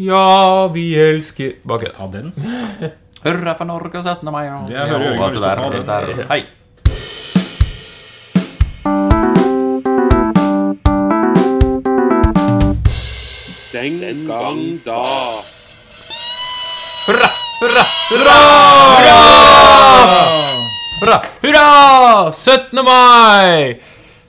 Ja, vi elsker Bare kødd. Ta den. Hurra for Norge og 17. mai. og- Jeg hører Jørgen det har der, lyst til å ta det det. der. Hei. Den gang da. Hurra, hurra, hurra! Hurra! Hurra! 17. mai!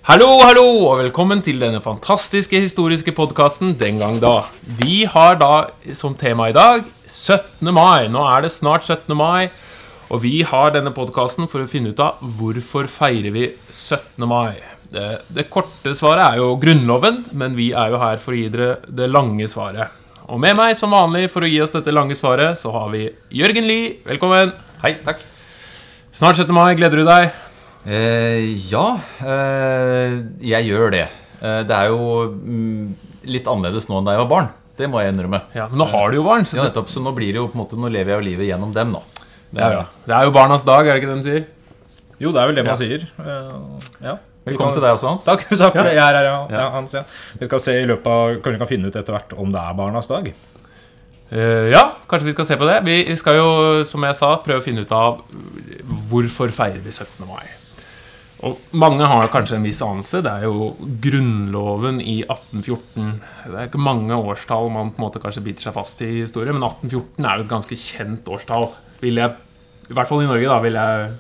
Hallo, hallo, og velkommen til denne fantastiske historiske podkasten Den gang da. Vi har da som tema i dag 17. mai. Nå er det snart 17. mai, og vi har denne podkasten for å finne ut av hvorfor feirer vi 17. mai. Det, det korte svaret er jo Grunnloven, men vi er jo her for å gi dere det lange svaret. Og med meg som vanlig for å gi oss dette lange svaret, så har vi Jørgen Lie. Velkommen. Hei, takk. Snart 17. mai. Gleder du deg? Eh, ja, eh, jeg gjør det. Eh, det er jo mm, litt annerledes nå enn da jeg var barn. Det må jeg innrømme. Ja, Men nå har du jo barn. Så Ja, det, nettopp, så nå blir det jo på en måte Nå lever jeg jo livet gjennom dem, nå. Det ja, ja. det er jo barnas dag, er det ikke det de sier? Jo, det er vel det man sier. Eh, ja. Velkommen til deg også, Hans. Takk, takk for det. Jeg er her, ja. Ja. ja. Hans, ja. Vi skal se i løpet av Kanskje vi kan finne ut etter hvert om det er barnas dag. Eh, ja, kanskje vi skal se på det. Vi skal jo, som jeg sa, prøve å finne ut av hvorfor feirer vi 17. mai. Og mange har kanskje en viss anelse. Det er jo Grunnloven i 1814. Det er ikke mange årstall man på en måte kanskje biter seg fast i historie, men 1814 er jo et ganske kjent årstall. Vil jeg, I hvert fall i Norge, da, vil jeg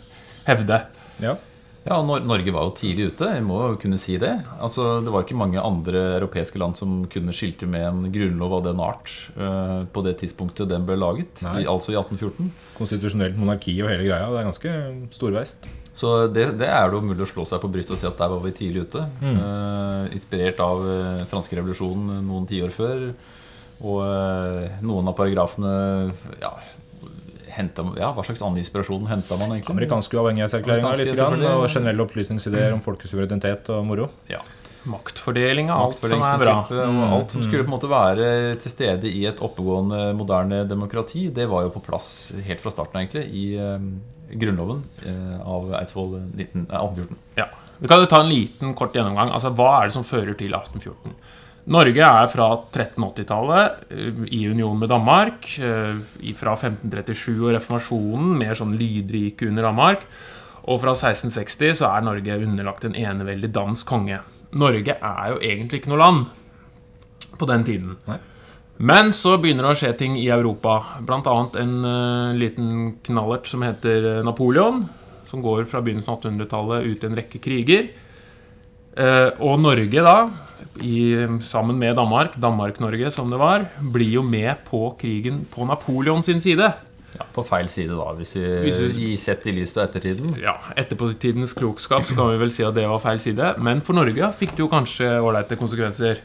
hevde. Ja. Ja, Norge var jo tidlig ute, jeg må jo kunne si det. Altså, Det var ikke mange andre europeiske land som kunne skilte med en grunnlov av den art uh, på det tidspunktet den ble laget, i, altså i 1814. Konstitusjonelt monarki og hele greia. Det er ganske storveist. Så det, det er det jo mulig å slå seg på brystet og si at der var vi tidlig ute. Eh, inspirert av uh, franske revolusjonen noen tiår før. Og noen av paragrafene ja, hentet, ja, Hva slags annen inspirasjon henta man egentlig? Amerikanske uavhengighetserklæringa og generelle opplysningsideer om folkesuverenitet og moro. Ja. Maktfordeling av alt som er bra. Og alt som skulle på en måte være til stede i et oppegående, moderne demokrati, det var jo på plass helt fra starten, egentlig, i eh, Grunnloven eh, av Eidsvoll 19, eh, 1814. Ja. Vi kan jo ta en liten kort gjennomgang. Altså, Hva er det som fører til 1814? Norge er fra 1380-tallet eh, i union med Danmark. eh, Fra 1537 og reformasjonen, mer sånn lydrike under Danmark. Og fra 1660 så er Norge underlagt en eneveldig dansk konge. Norge er jo egentlig ikke noe land på den tiden. Nei. Men så begynner det å skje ting i Europa. Annet en uh, liten knallert som heter Napoleon. Som går fra begynnelsen av 1800-tallet ut i en rekke kriger. Eh, og Norge, da, i, sammen med Danmark, Danmark-Norge som det var, blir jo med på krigen på Napoleon sin side. Ja, på feil side, da, hvis vi, Hvis vi- sett i lys av ettertiden. Ja, Etterpåtidens klokskap så kan vi vel si at det var feil side. Men for Norge fikk det jo kanskje ålreite konsekvenser.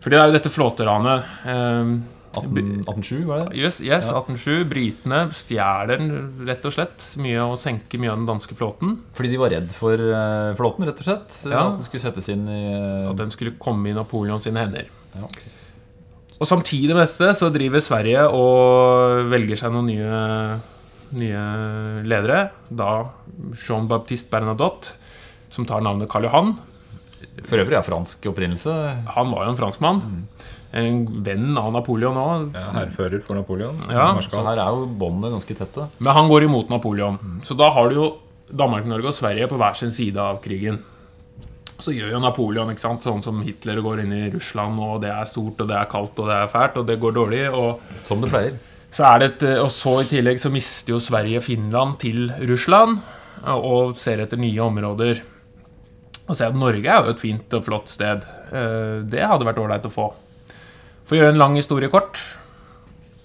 For det er jo dette flåteranet. Eh, 18, 1807, var det? Yes, yes Ja. 1807. Britene stjeler rett og slett mye og senker mye av den danske flåten. Fordi de var redd for uh, flåten, rett og slett. Ja. At den skulle settes inn i uh... At den skulle komme i Napoleon sine hender. ja. Og samtidig med dette så driver Sverige og velger seg noen nye, nye ledere. Da Jean-Baptiste Bernadotte, som tar navnet Karl Johan. For øvrig er fransk opprinnelse. Han var jo en franskmann. En venn av Napoleon òg. Ja, Hærfører for Napoleon. Ja, Så her er jo båndene ganske tette. Men han går imot Napoleon. Så da har du jo Danmark, Norge og Sverige på hver sin side av krigen. Så gjør jo Napoleon ikke sant? sånn som Hitler går inn i Russland, og det er stort, og det er kaldt, og det er fælt, og det går dårlig. Og Som det pleier. så, er det et, og så i tillegg så mister jo Sverige Finland til Russland, og ser etter nye områder. Og ser at Norge er jo et fint og flott sted. Eh, Det hadde vært ålreit å få. For å gjøre en lang historie kort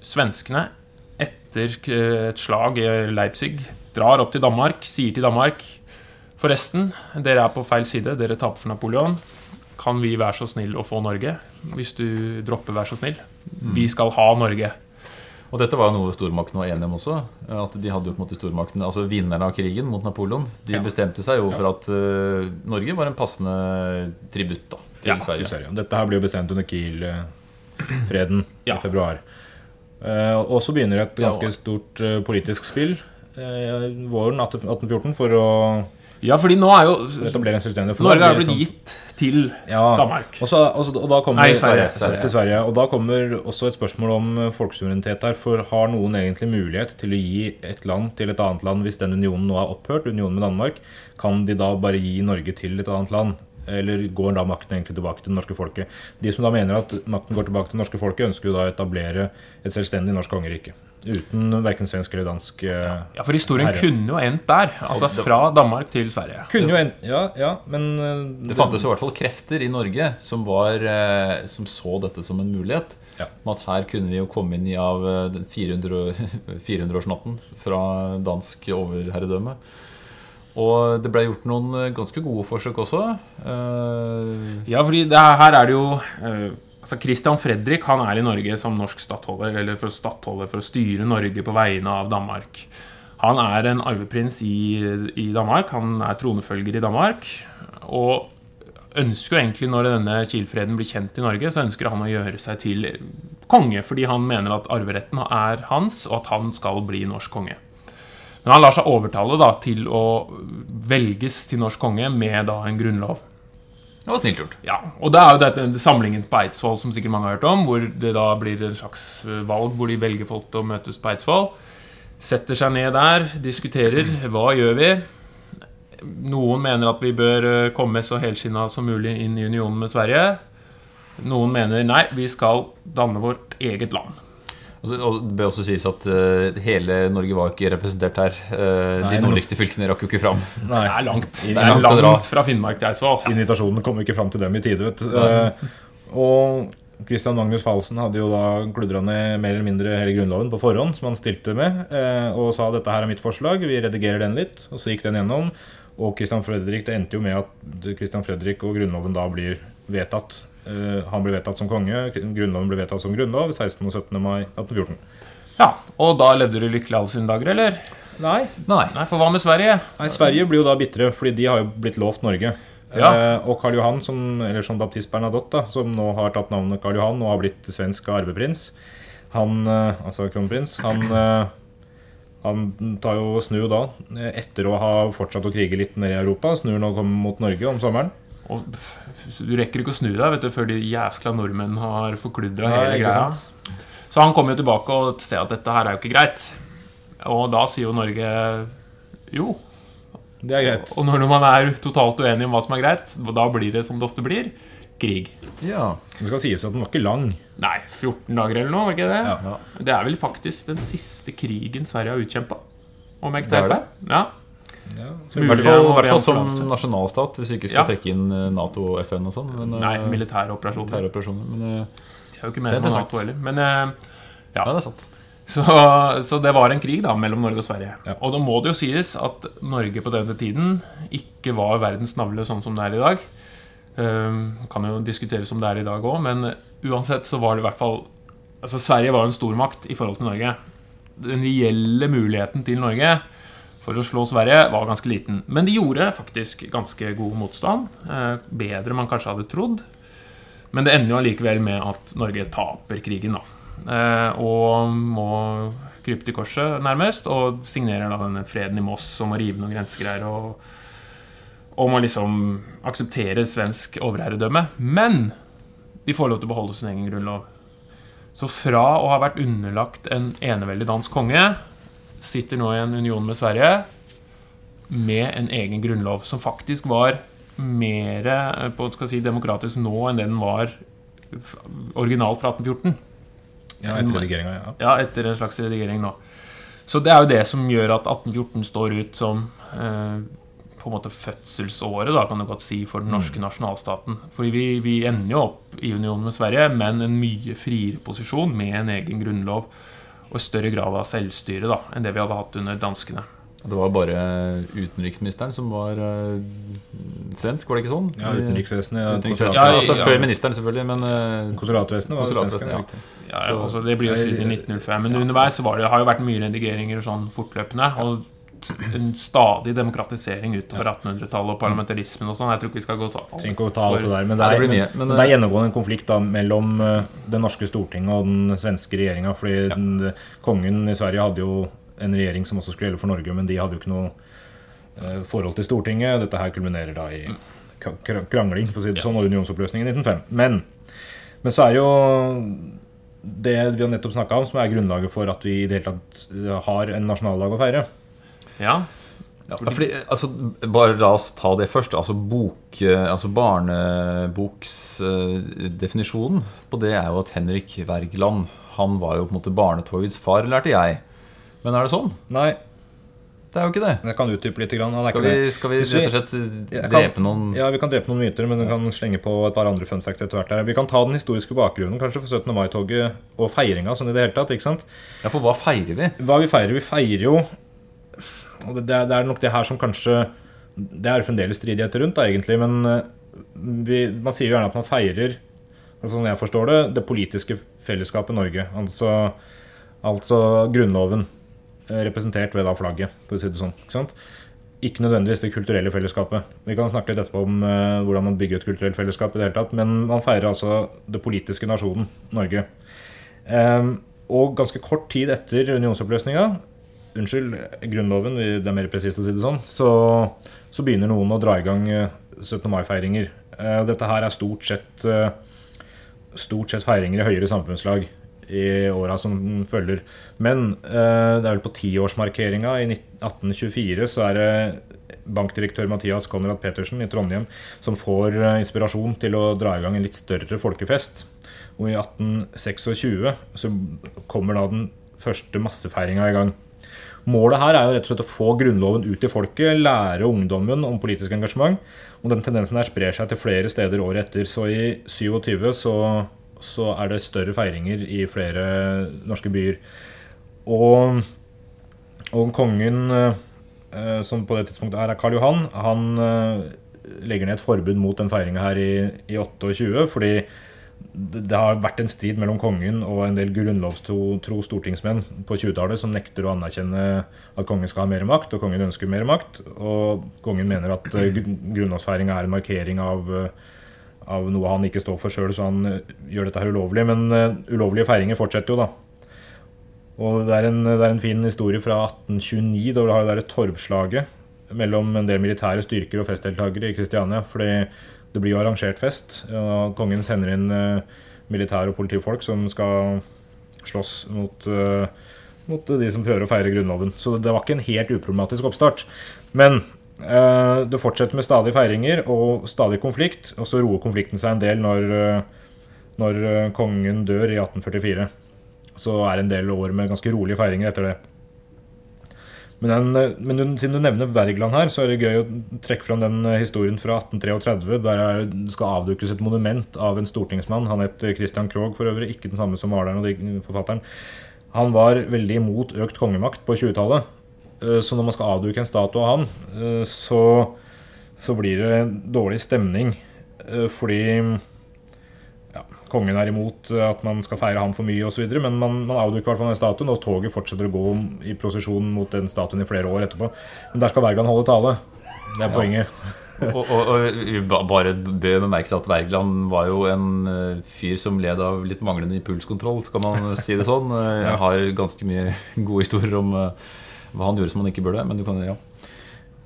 Svenskene, etter eh, et slag i Leipzig, drar opp til Danmark, sier til Danmark Forresten, dere er på feil side, dere taper for Napoleon. Kan vi være så snill å få Norge? Hvis du dropper 'vær så snill'. Vi skal ha Norge. Og dette var jo noe stormakten var enige om også. At de hadde jo på en måte stormakten, altså Vinnerne av krigen mot Napoleon De Ja. bestemte seg jo for at uh, Norge var en passende tributt da, til Ja, til Sverige. Sverige. Dette her ble jo bestemt under Kiel-freden Ja. i februar. Eh, og så begynner et ganske stort eh, politisk spill eh, våren 1814 for å Ja, fordi nå er jo Norge er blitt blir gitt til Ja. Danmark. Og, så, og, så, og da kommer Nei, Sverige, Sverige, til Sverige. Og da kommer også et spørsmål om folkesuverenitet her. For har noen egentlig mulighet til å gi et land til et annet land hvis den unionen nå er opphørt, unionen med Danmark? Kan de da bare gi Norge til et annet land? Eller går da makten egentlig tilbake til det norske folket? De som da mener at makten går tilbake til det norske folket, ønsker jo da å etablere et selvstendig norsk kongerike. Uten verken svensk eller dansk herre. Ja, for historien Herre. kunne jo endt der. Altså fra Danmark til Sverige. Kunne jo endt, Ja, ja, men eh, Det fantes i hvert fall krefter i Norge som, var, eh, som så dette som en mulighet. Ja. At her kunne vi jo komme inn i av eh, den 400 år- 400-årsnatten fra dansk overherredømme. Og det ble gjort noen eh, ganske gode forsøk også. Uh, Ja, fordi er, her er det jo uh, Altså Christian Fredrik han er i Norge som norsk stattholder, eller for stattholder for å styre Norge på vegne av Danmark. Han er en arveprins i, i Danmark. Han er tronefølger i Danmark. Og ønsker jo egentlig, når denne Kiel-freden blir kjent i Norge, så ønsker han å gjøre seg til konge, fordi han mener at arveretten er hans, og at han skal bli norsk konge. Men han lar seg overtale da, til å velges til norsk konge med da en grunnlov. det var snilt gjort. Ja, og det er jo dette samlingen på Eidsvoll som sikkert mange har hørt om, hvor det da blir en slags eh, valg hvor de velger folk til å møtes på Eidsvoll. Setter seg ned der, diskuterer. Hva gjør vi? Noen mener at vi bør eh, komme så helskinna som mulig inn i unionen med Sverige. Noen mener nei, vi skal danne vårt eget land. Og det bør også sies at uh, hele Norge var ikke representert her. Uh, Nei, de no- nordligste fylkene rakk jo ikke fram. Nei. Det er langt. Det er langt langt fra Finnmark til Eidsvoll. Invitasjonen kom ikke fram til dem i tide. Eh, og Christian Magnus Falsen hadde jo da kludra ned mer eller mindre hele grunnloven på forhånd, som han stilte med, og sa dette her er mitt forslag, vi redigerer den litt. Og så gikk den gjennom. Og Christian Fredrik, det endte jo med at Christian Fredrik og grunnloven da blir vedtatt. Eh, han blir vedtatt som konge, grunnloven blir vedtatt som grunnlov 16. og 17. mai 1814. Ja, Og da levde du lykkelig alle sine dager, eller? Nei, Nei. Nei, for hva med Sverige? Nei, Sverige blir jo da bitre, fordi de har jo blitt lovt Norge. Ja. Eh, og Karl Johan, som, eller som Baptiste Bernadotte, da, som nå har tatt navnet Karl Johan og har blitt svensk arveprins, han, eh, altså kronprins, han, eh, han tar jo snu da, eh, etter å ha fortsatt å krige litt nede i Europa, snur nå kommer mot Norge om sommeren. Og du rekker ikke å snu deg vet du, før de jæskla nordmenn har forkludra hele greia. sant? Så han kommer jo tilbake og ser at dette her er jo ikke greit. Og da sier jo Norge jo. Det er greit. Og når man er totalt uenig om hva som er greit, da blir det som det ofte blir krig. Ja. Det skal sies at den var ikke lang. Nei, 14 dager eller noe, var ikke det? Ja. Det er vel faktisk den siste krigen Sverige har utkjempa. Om jeg ikke tar feil. Ja. Ja, I hvert fall, som nasjonalstat, hvis vi ikke skal Ja. trekke inn eh, Nato og FN og sånn. Men, eh, Nei, militære operasjoner. terroroperasjoner. Men eh, Det er jo ikke mer er enn. Nato heller. Men ja. ja, det er sant. Så, så det var en krig da mellom Norge og Sverige. Ja. Og da må det jo sies at Norge på denne tiden ikke var verdens navle sånn som det er i dag. Um, kan jo diskuteres om det er i dag òg, men uansett så var det i hvert fall Altså Sverige var jo en stormakt i forhold til Norge. Den reelle muligheten til Norge for å slå Sverige var ganske liten. Men de gjorde faktisk ganske god motstand. Eh, bedre man kanskje hadde trodd. Men det ender jo allikevel med at Norge taper krigen, da. Eh, og må krype til korset, nærmest, og signerer da denne freden i Moss om å rive noen grensegreier og om å liksom akseptere svensk overherredømme. Men de får lov til å beholde sin egen grunnlov. Så fra å ha vært underlagt en eneveldig dansk konge, sitter nå i en union med Sverige med en egen grunnlov, som faktisk var mer eh, si, demokratisk nå enn det den var originalt fra 1814. Ja, etter redigeringa, ja. Ja, etter en slags redigering nå. Så det er jo det som gjør at 1814 står ut som eh, på en måte fødselsåret, da, kan du godt si, for den norske nasjonalstaten. Fordi vi, vi ender jo opp i union med Sverige, men en mye friere posisjon med en egen grunnlov og større grad av selvstyre da, enn det vi hadde hatt under danskene. Det var bare utenriksministeren som var uh, svensk, var det ikke sånn? Ja, Utenriksvesenet. Ja, Utenriksvesenet. Ja, altså, ja. Før ministeren, selvfølgelig, men uh, Konsulatvesenet var det svensk. konsulatvesenet, ja. Ja, altså, det blir jo siden i 1905. Men underveis så var det, har jo vært mye redigeringer og sånn fortløpende. Og en stadig demokratisering utover 1800-tallet og parlamentarismen og sånn. Jeg tror ikke vi skal gå så Trenger ikke å ta alt det der, men det er, men, men, det er eh, gjennomgående en konflikt da mellom eh, det norske Stortinget og den svenske regjeringa. Fordi den, kongen i Sverige hadde jo en regjering som også skulle gjelde for Norge, men de hadde jo ikke noe eh, forhold til Stortinget. Dette her kulminerer da i kra- kra- krangling for å si det sånn, og unionsoppløsningen i 1905. Men, men så er det jo det vi har nettopp snakka om, som er grunnlaget for at vi i det hele tatt eh, har en nasjonaldag å feire. Ja. Ja, fordi, altså, bare la oss ta det først. Altså, bok, eh, altså Barneboksdefinisjonen på det er jo at Henrik Wergeland Han var jo på en måte barnetogets far, lærte jeg. Men er det sånn? Nei, Det er jo ikke det. jeg kan utdype litt. Grann. Skal vi, skal vi rett og slett drepe kan- noen Ja, vi kan drepe noen myter, men vi kan slenge på et par andre fun facts etter hvert. Der. Vi kan ta den historiske bakgrunnen kanskje for 17. mai-toget og feiringa sånn i det hele tatt. ikke sant? Ja, for hva feirer vi? Hva vi feirer? Vi feirer jo og det, det er- nok det her som kanskje Det er fremdeles stridigheter rundt, da, egentlig. Men eh, vi, man sier jo gjerne at man feirer, sånn jeg forstår det, det politiske fellesskapet Norge. Altså, altså Grunnloven, eh, representert ved da flagget, for å si det sånn. Ikke sant? Ikke nødvendigvis det kulturelle fellesskapet. Vi kan snakke litt etterpå om uh, hvordan man bygger et kulturelt fellesskap, i det hele tatt, men man feirer altså det politiske nasjonen Norge. Um, og ganske kort tid etter unionsoppløsninga Unnskyld, Grunnloven, det er mer presist å si det sånn, så, så begynner noen å dra i gang eh, 17. mai-feiringer. Eh, Dette her er stort sett eh, Stort sett feiringer i høyere samfunnslag i åra som følger. Men eh, det er vel på tiårsmarkeringa i 1824 så er det bankdirektør Mathias Konrad Petersen i Trondheim som får eh, inspirasjon til å dra i gang en litt større folkefest. Og i 1826 så kommer da den første massefeiringa i gang. Målet her er jo rett og slett å få Grunnloven ut til folket, lære ungdommen om politisk engasjement. Og den tendensen her sprer seg til flere steder året etter. Så i 27 så, så er det større feiringer i flere norske byer. Og, og kongen, eh, som på det tidspunktet er Karl Johan, han eh, legger ned et forbud mot den feiringa her i, i 28, fordi det har vært en strid mellom kongen og en del grunnlovstro stortingsmenn på 20-tallet som nekter å anerkjenne at kongen skal ha mer makt, og kongen ønsker mer makt. Og kongen mener at eh, grunnlovsfeiringa er en markering av, eh, av noe han ikke står for sjøl, så han eh, gjør dette her ulovlig. Men uh, ulovlige feiringer fortsetter jo, da. Og det er, en, det er en fin historie fra 1829, da du har det derre torvslaget mellom en del militære styrker og festdeltakere i Kristiania. fordi det blir jo arrangert fest. og kongen sender inn eh, militær- og politifolk som skal slåss mot, eh, mot de som prøver å feire Grunnloven. Så det var ikke en helt uproblematisk oppstart. Men eh, det fortsetter med stadig feiringer og stadig konflikt, og så roer konflikten seg en del når, når kongen dør i 1844. Så er det en del år med ganske rolige feiringer etter det. Men, den, men siden du nevner Wergeland her, så er det gøy å trekke fram den eh, historien fra 1833, der er- det skal avdukes et monument av en stortingsmann. Han het eh, Christian Krogh for øvrig, ikke den samme som maleren og forfatteren. Han var veldig imot økt kongemakt på 20-tallet. Eh, Så når man skal avduke en statue av han, så, så blir det dårlig stemning. Fordi kongen er imot at man skal feire ham for mye osv. Men man, man avduker i hvert fall den statuen, og toget fortsetter å gå i prosesjon mot den statuen i flere år etterpå. Men der skal Wergeland holde tale. Det er poenget. og, og, og vi ba- bare bør bemerke seg at Wergeland var jo en eh, fyr som led av litt manglende impulskontroll, skal man si det sånn. Eh, Jeg har ganske mye gode historier om eh, hva han gjorde som han ikke burde. Men du kan, ja.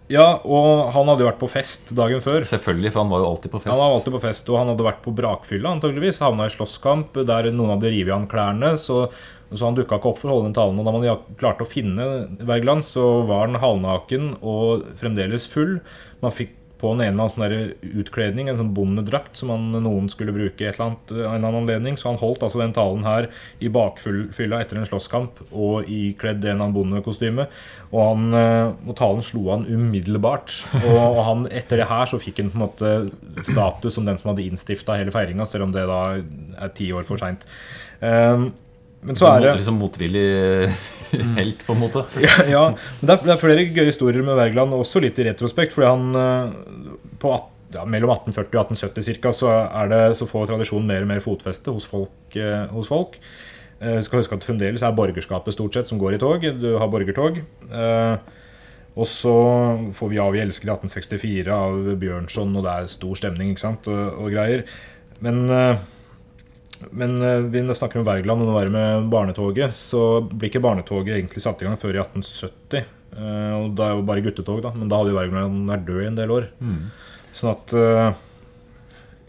Ja, og han hadde jo vært på fest dagen før. Selvfølgelig, for han var jo alltid på fest. Han var alltid på fest, og han hadde vært på brakfylla antageligvis. Havna i slåsskamp der noen hadde revet av han klærne. Så, så han dukka ikke opp for å holde den talen. Og da man klarte å finne Wergeland, så var han halvnaken og fremdeles full. Man fikk på den ene av sånn utkledning, en sånn bondedrakt som han, noen skulle bruke i et eller annet, en eller annen anledning. Så han holdt altså den talen her i bakfylla etter en slåsskamp og ikledd en annen bondekostyme. Og, han, eh, og talen slo han umiddelbart. Og, og han, etter det her så fikk han på en måte status som den som hadde innstifta hele feiringa, selv om det da er ti år for seint. Um, men så er det Liksom motvillig helt, på en måte. ja, ja, det er, det er flere gøye historier med Wergeland, også litt i retrospekt. Fordi han eh, på at, ja, mellom 1840 og 1870 cirka, så, er det, så får tradisjonen mer og mer fotfeste hos folk. Eh, hos folk. Eh, skal huske at Fremdeles er borgerskapet stort sett som går i tog. Du har borgertog. Eh, og så får vi 'Ja, vi elsker' i 1864 av Bjørnson, og det er stor stemning ikke sant, og, og greier. Men eh, men eh, vi snakker om Wergeland og nå er det med barnetoget. Så blir ikke barnetoget egentlig satt i gang før i 1870. Eh, Og da er jo bare guttetog, da. Men da hadde jo Wergeland vært død i en del år. Sånn at uh,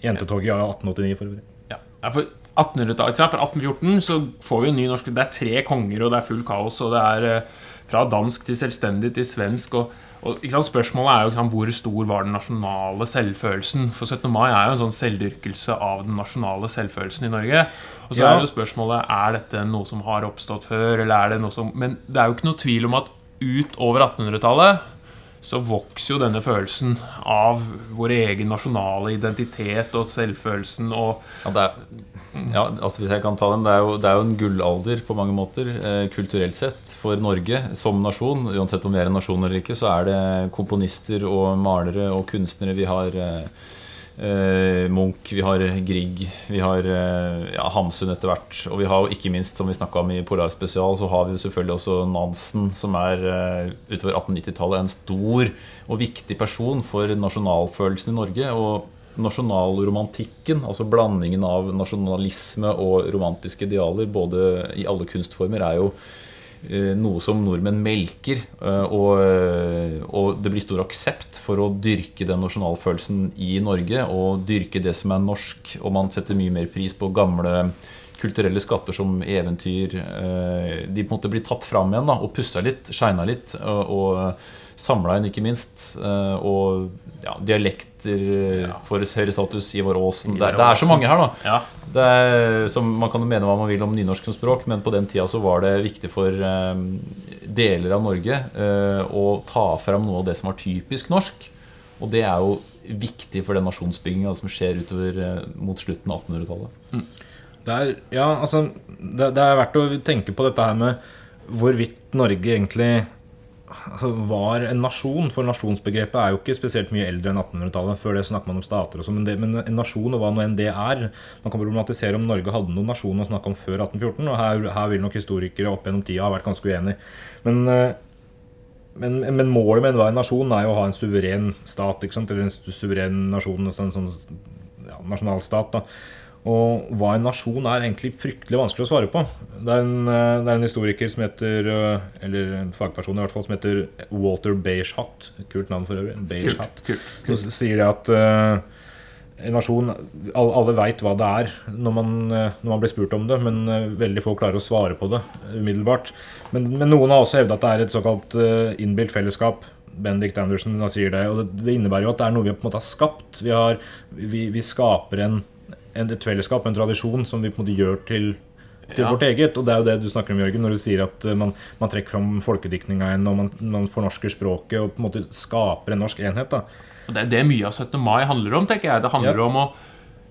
Jentetoget er 1889 for øvrig. Ja, for 1800-tallet, ikke? Fra 1814 så får vi en ny norsk Det er tre konger, og det er full kaos, og det er fra dansk til selvstendig til svensk. og, og sant? Spørsmålet er jo sant, hvor stor var den nasjonale selvfølelsen? For 17. mai er jo en sånn selvdyrkelse av den nasjonale selvfølelsen i Norge. Og så Ja. er jo spørsmålet er dette noe som har oppstått før, eller er det noe som Men det er jo ikke noe tvil om at utover 1800-tallet så vokser jo denne følelsen av vår egen nasjonale identitet og selvfølelsen og Ja, er, ja, altså hvis jeg kan ta den Det er jo, det er jo en gullalder på mange måter, eh, kulturelt sett, for Norge som nasjon. Uansett om vi er en nasjon eller ikke, så er det komponister og malere og kunstnere. Vi har eh, Munch, vi har Grieg, vi har eh, ja, Hamsun etter hvert. Og vi har jo ikke minst, som vi snakka om i Polarspesial, så har vi jo selvfølgelig også Nansen, som er eh, utover 1890-tallet en stor og viktig person for nasjonalfølelsen i Norge. og Nasjonalromantikken, altså blandingen av nasjonalisme og romantiske idealer, både i alle kunstformer, er jo eh, noe som nordmenn melker. eh, Og, eh, og det blir stor aksept for å dyrke den nasjonalfølelsen i Norge. Og dyrke det som er norsk. Og man setter mye mer pris på gamle kulturelle skatter som eventyr. eh, De på en måte blir tatt fram igjen da, og pussa litt, shina litt. Og, og samla inn, ikke minst. eh, Og ja, dialekter ja. får høyere status. Ivar Aasen. Det, det er så mange her, da. Ja. Det er, som Man kan jo mene hva man vil om nynorsk som språk, men på den tida så var det viktig for eh, deler av Norge eh, å ta fram noe av det som var typisk norsk. Og det er jo viktig for den nasjonsbygginga som skjer utover eh, mot slutten av 1800-tallet. Det er, ja, altså, det, det er verdt å tenke på dette her med hvorvidt Norge egentlig altså, var en nasjon. For nasjonsbegrepet er jo ikke spesielt mye eldre enn 1800-tallet. Før det snakker man om stater og sånn. Men, men en nasjon, og hva nå enn det er Man kan problematisere om Norge hadde noen nasjon å snakke om før 1814. Og her, her vil nok historikere opp gjennom tida ha vært ganske uenige. Men eh, men, men målet med enhver nasjon er jo å ha en suveren stat. Eller en suveren nasjon, altså en sånn ja, nasjonalstat. da Og hva en nasjon er, egentlig fryktelig vanskelig å svare på. Det er en, eh, det er en historiker som heter eh, Eller en fagperson i hvert fall som heter Walter Beichat. Kult navn for øvrig. Beichat. Kult. Som sier at uh, en nasjon Alle, alle veit hva det er når man, når man blir spurt om det, men veldig få klarer å svare på det umiddelbart. Men, men noen har også hevda at det er et såkalt uh, innbilt fellesskap. Bendik Anderson sier det. Og det, det innebærer jo at det er noe vi på en måte har skapt. Vi, har, vi, vi skaper en, et fellesskap, en tradisjon, som vi på en måte gjør til til Ja. vårt eget, og Det er jo det du snakker om, Jørgen, når du sier at eh, man, man trekker fram folkediktninga igjen, og man, man fornorsker språket og på en måte skaper en norsk enhet. da Og det er det mye av 17. mai handler om, tenker jeg. Det handler Ja. om å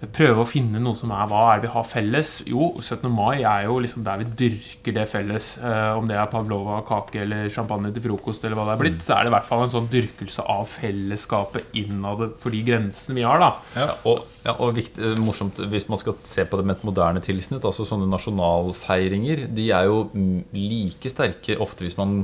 prøve å finne noe som er Hva er det vi har felles? Jo, 17. mai er jo liksom der vi dyrker det felles. Eh, om det er pavlova, kake eller champagne til frokost, eller hva det er blitt, så er det i hvert fall en sånn dyrkelse av fellesskapet innad for de grensene vi har, da. Ja, og, ja, og viktig, eh, morsomt hvis man skal se på det med et moderne tilsnitt. altså Sånne nasjonalfeiringer De er jo mm, like sterke ofte hvis man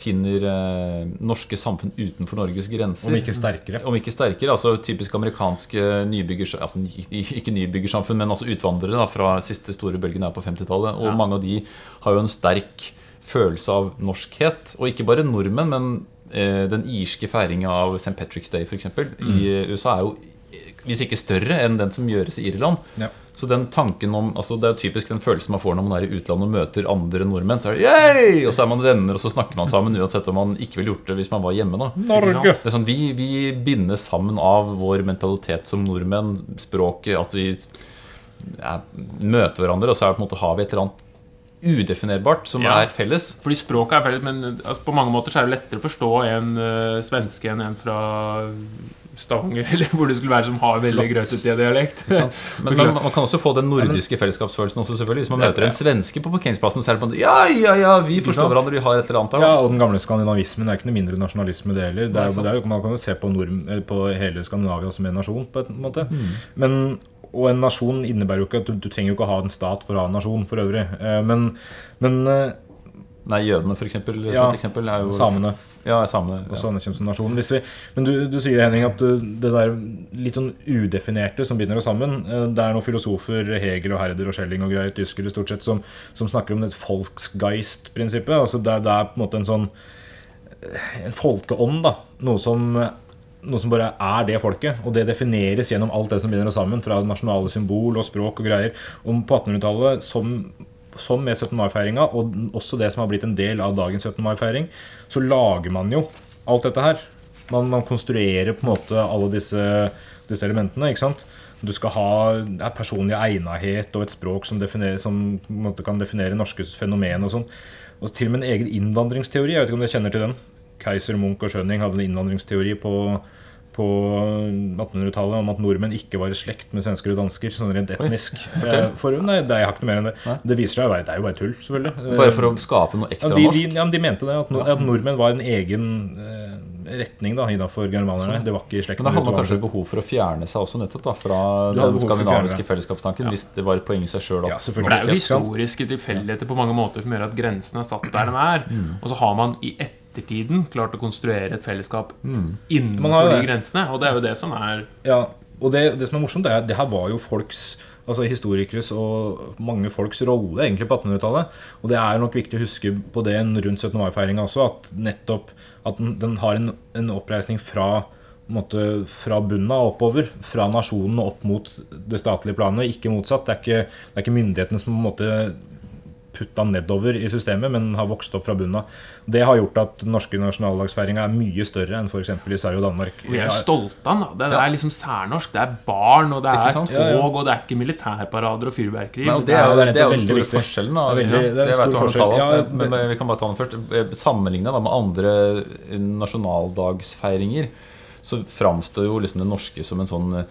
finner eh, norske samfunn utenfor Norges grenser. Om ikke sterkere. Om ikke sterkere. altså Typisk amerikanske nybyggers, altså, Ikke nybyggersamfunn, men altså utvandrere da, fra siste store bølgen er på 50-tallet. Og Ja. mange av de har jo en sterk følelse av norskhet. Og ikke bare nordmenn, men eh, den irske feiringa av St. Patrick's Day f.eks. Mm. i USA er jo hvis ikke større enn den som gjøres i Irland. Ja. Så den tanken om, altså Det er typisk den følelsen man får når man er i utlandet og møter andre nordmenn. Så er det, Yay! Og så er man venner, og så snakker man sammen uansett om man ikke ville gjort det hvis man var hjemme. da Norge! Det er sånn, vi, vi bindes sammen av vår mentalitet som nordmenn, språket, at vi ja, møter hverandre, og så er det på en måte har vi et eller annet udefinerbart som Ja. er felles. Fordi språket er felles, men altså, på mange måter så er det lettere å forstå en uh, svenske enn en fra Stavanger, eller hvor det skulle være, som har veldig grøtete dialekt. Men, man, man kan også få den nordiske fellesskapsfølelsen også, selvfølgelig. Hvis man møter en svenske på parkeringsplassen, så er det på en Ja, ja, ja, vi forstår hverandre, vi har et eller annet der. Ja, altså. og den gamle skandinavismen er ikke noe mindre nasjonalisme, det heller. Det er, det er man kan jo se på, nord, på hele Skandinavia som en nasjon, på en måte. Men, og en nasjon innebærer jo ikke at du, du trenger jo ikke å ha en stat for å ha en nasjon, for øvrig. Eh, Men, men eh, Nei, jødene, for eksempel, som Ja, et eksempel, er jo samene Ja, samene. Ja. også anerkjent som nasjon. Vi, men du, du sier Henning, at du, det der litt sånn udefinerte som binder oss sammen eh, Det er noen filosofer, Hegel og Herder og Schelling og greier, tyskere stort sett, som, som snakker om det folksgeist-prinsippet. Altså det, det er på en måte en sånn eh, En folkeånd, da. Noe som noe som bare er det folket. Og det defineres gjennom alt det som binder oss sammen, fra nasjonale symbol og språk og greier. Og på 1800-tallet, som, som med 17. mai-feiringa, og også det som har blitt en del av dagens 17. mai-feiring, så lager man jo alt dette her. Man, man konstruerer på en måte alle disse, disse elementene. ikke sant? Du skal ha er personlig egnethet og et språk som, som måte kan definere norske fenomen og sånn. Og til og med en egen innvandringsteori. Jeg vet ikke om dere kjenner til den? Keiser, Munch og Schøning hadde en innvandringsteori på, på 1800-tallet om at nordmenn ikke var i slekt med svensker og dansker. Sånn rent etnisk. fortell. Eh, For, nei, det, jeg har ikke noe mer enn det. Det viser seg å være Det er jo bare tull, selvfølgelig. Bare for å skape noe ja, ekstra de, de, norsk. ja, men de mente det. At, at nordmenn var en egen eh, retning da, innafor germanerne. Det var ikke i slekt Men det hadde kanskje et behov for å fjerne seg også nettopp da, fra den skandinaviske fellesskapstanken, ja. hvis det var et poeng i seg sjøl Ja. For det er jo historiske tilfeldigheter på mange måter som gjør at grensene er satt der den er. Og så har man i ettertiden klart å konstruere et fellesskap mm. innenfor har de grensene. Og det er jo det som er Ja, og det, det som er morsomt, det er det her var jo folks Altså historikeres og mange folks rolle egentlig på 1800-tallet. Og det er nok viktig å huske på det rundt 17. mai-feiringa også, at nettopp at den, den har en, en oppreisning fra på måte, fra bunnen av oppover, fra nasjonen og opp mot det statlige planet, ikke motsatt. Det er ikke, det er ikke myndighetene som på en måte putta nedover i systemet, men har vokst opp fra bunnen av. Det har gjort at den norske nasjonaldagsfeiringa er mye større enn f.eks. i Sverige og Danmark. Vi er stolte av den. Det er liksom særnorsk. Det er barn, og det er tog, Ja, ja. og det er ikke militærparader og fyrverkeri. Men det er jo, den store viktig. forskjellen. Da. Det er veldig- det er vet stor forskjell. Ja, men, men vi kan bare ta den først. Sammenligna med andre nasjonaldagsfeiringer, så framstår jo liksom det norske som en sånn eh,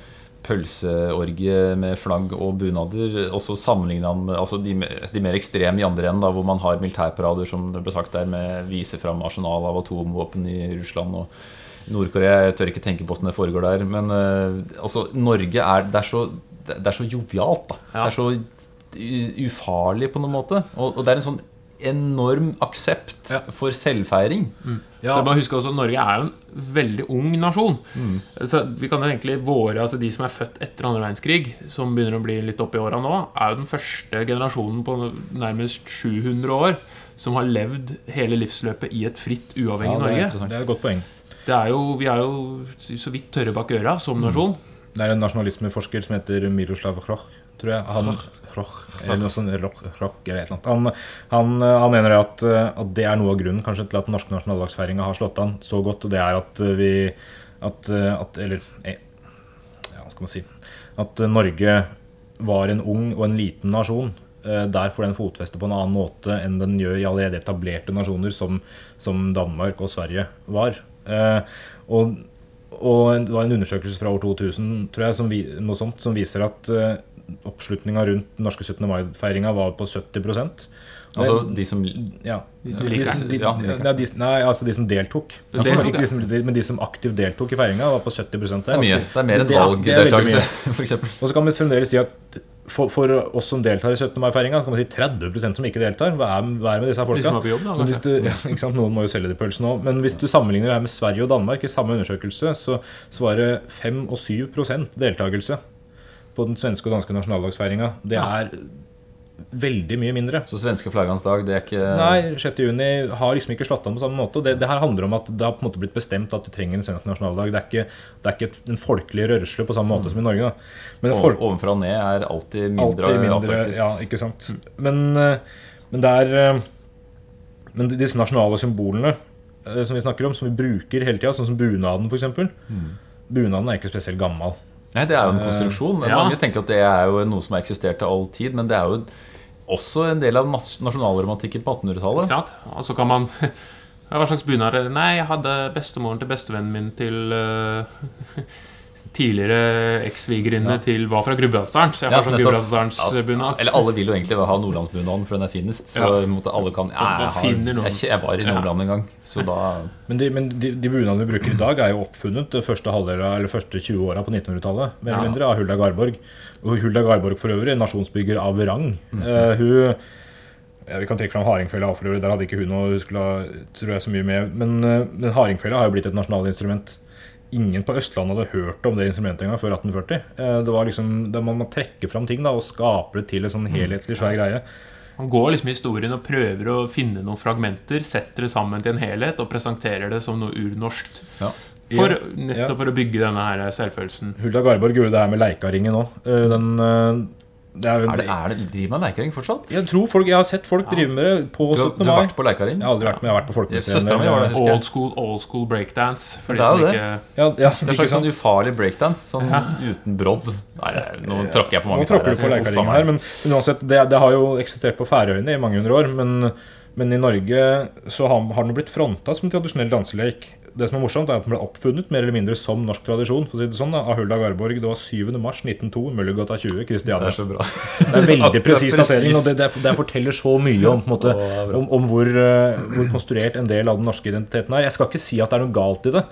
pølseorgie med flagg og bunader. Også sammenligna med altså de, de mer ekstreme i andre enden, da, hvor man har militærparader som det ble sagt der, med viser fram arsenal av atomvåpen i Russland og Nord-Korea. Jeg tør ikke tenke på hvordan det foregår der. Men uh, altså, Norge er Det er så, det er så jovialt, da. Ja. Det er så ufarlig på noen måte. Og, og det er en sånn enorm aksept Ja. for selvfeiring. Ja. Så bare husker også at Norge er jo en veldig ung nasjon. Mm. Så vi kan jo egentlig våre, altså De som er født etter andre verdenskrig, som begynner å bli litt opp i åra nå, er jo den første generasjonen på nærmest 700 år som har levd hele livsløpet i et fritt, uavhengig Ja, det er Norge. Det er et godt poeng. Det er jo, vi er jo så vidt tørre bak øra som nasjon. Det er en nasjonalismeforsker som heter Miroslav Kroch, tror jeg. Han, Hroch, eller noe sånt, Hroch, Hroch, eller et eller. Han, han, han mener at, at det er noe av grunnen kanskje til at den norske nasjonaldagsfeiringa har slått an så godt. Og det er at vi at, at Eller eh, ja, hva skal man si At Norge var en ung og en liten nasjon. Eh, Der får den fotfeste på en annen måte enn den gjør i allerede etablerte nasjoner som, som Danmark og Sverige var. Eh, Og og det var en undersøkelse fra år 2000 tror jeg, som, vi, sånt, som viser at oppslutninga rundt den norske 17. mai-feiringa var på 70 Altså de som ja. De som de, Ja, de, de nei, altså de som deltok. Altså, Deltok, ikke de de, men de som aktivt deltok i feiringa, var på 70 der. Det er mye. Det er mer enn valgdeltakelse, f.eks. Og så kan vi fremdeles si at for, for oss som deltar i 17. mai-feiringa, så kan man si 30% som ikke deltar. Hva er, hva er med disse De folka? som på jobb, da, du, ja. Noen må jo selge de pølsene òg. Men hvis du sammenligner det her med Sverige og Danmark i samme undersøkelse, så svarer 5 og 7% deltakelse på den svenske og danske nasjonaldagsfeiringa. Det er veldig mye mindre. Så svenske flaggans dag, det er ikke Nei, 6. juni har liksom ikke slått an på samme måte. og Det, det her handler om at det har på en måte blitt bestemt at du trenger en svensk nasjonaldag. Det er ikke, det er ikke en folkelig rørsle på samme måte som i Norge. Da. Folk, Ovenfra og ned er alltid mindre, alltid mindre attraktivt. Ja, ikke sant. Men, eh, men det er eh, Men disse nasjonale symbolene eh, som vi snakker om, som vi bruker hele tida, sånn som bunaden f.eks. Bunaden er ikke spesielt gammel. Nei, det er jo en konstruksjon. ja. Mange tenker at det er jo noe som har eksistert til all tid, men det er jo også en del av nas- nasjonalromantikken på 1800-tallet. Ja, Og så kan man Hva slags bunad? Nei, jeg hadde bestemoren til bestevennen min til eh, Tidligere ekssvigerinne til var fra Gudbrandsdalen, så jeg har sånn Gudbrandsdalsbunad. Ja, Eller alle vil jo egentlig ha nordlandsbunaden, for den er finest. Så Ja. måte alle kan ja, jeg, har, jeg, jeg var i Ja. Nordland en gang, så da Men de, men de, de bunadene vi bruker i dag, er jo oppfunnet de første eller første 20 åra på 1900-tallet. Mer eller mindre av Hulda Garborg. Og Hulda Garborg for øvrig, nasjonsbygger av rang. Eh, hun ja, Vi kan trekke fram hardingfela. Der hadde ikke hun noe hun skulle ha, tror jeg, så mye med. Men, eh, men hardingfela har jo blitt et nasjonalinstrument. Ingen på Østlandet hadde hørt om det instrumentet engang før 1840. Eh, Det var liksom, det Man må trekke fram ting da, og skape det til en sånn helhetlig svær greie. Man går liksom i historien og prøver å finne noen fragmenter, setter det sammen til en helhet og presenterer det som noe urnorskt. ja. For, nettopp ja. for å bygge denne her selvfølelsen. Hulda Garborg gjorde det her med Leikaringen òg. Den eh, det er, Er det, er det, driver man leikering fortsatt? Jeg tror folk, jeg har sett folk drive med det på Du, har- 17. du har vært på leikaring? Jeg har aldri vært med, jeg har vært på Folkemuseet. Old school, old school breakdance. For Det de er som jo det. ikke Ja, ja, Det er en slags sånn ufarlig breakdance, sånn Ja. uten brodd. Nei, nå tråkker jeg på mange tråkker du på tær her. men, men uansett, det, det har jo eksistert på Færøyene i mange hundre år. Men, men i Norge så har, har den blitt fronta som tradisjonell danselek. Det som er morsomt, er at den ble oppfunnet mer eller mindre som norsk tradisjon for å si det sånn da, av Hulda Garborg. Det var 7. mars 1902, Møllergata 20, Det er så bra. Det er veldig presis datering, og det, det, det forteller så mye om, på en måte, om, om hvor, eh, hvor konstruert en del av den norske identiteten er. Jeg skal ikke si at det er noe galt i det.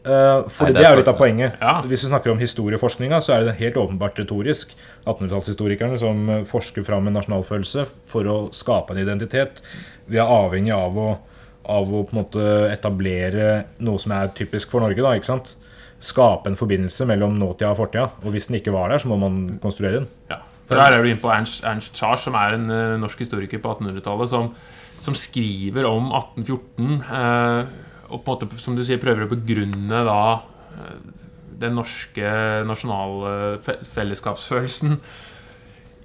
Uh, for Nei, det, det er jo litt av poenget. Ja. Hvis vi snakker om historieforskninga, så er det helt åpenbart retorisk. 1800-tallshistorikerne som eh, forsker fram en nasjonalfølelse for å skape en identitet. Vi er avhengig av å, av å på en måte etablere noe som er typisk for Norge. da, ikke sant? Skape en forbindelse mellom nåtida og fortida. Og hvis den ikke var der, så må man konstruere den. Ja, for der er du inne på Ernst, Ernst Charles, som er en uh, norsk historiker på 1800-tallet, som, som skriver om 1814, Uh, og på en måte, som du sier, prøver å begrunne da uh, den norske nasjonalfellesskapsfølelsen. fe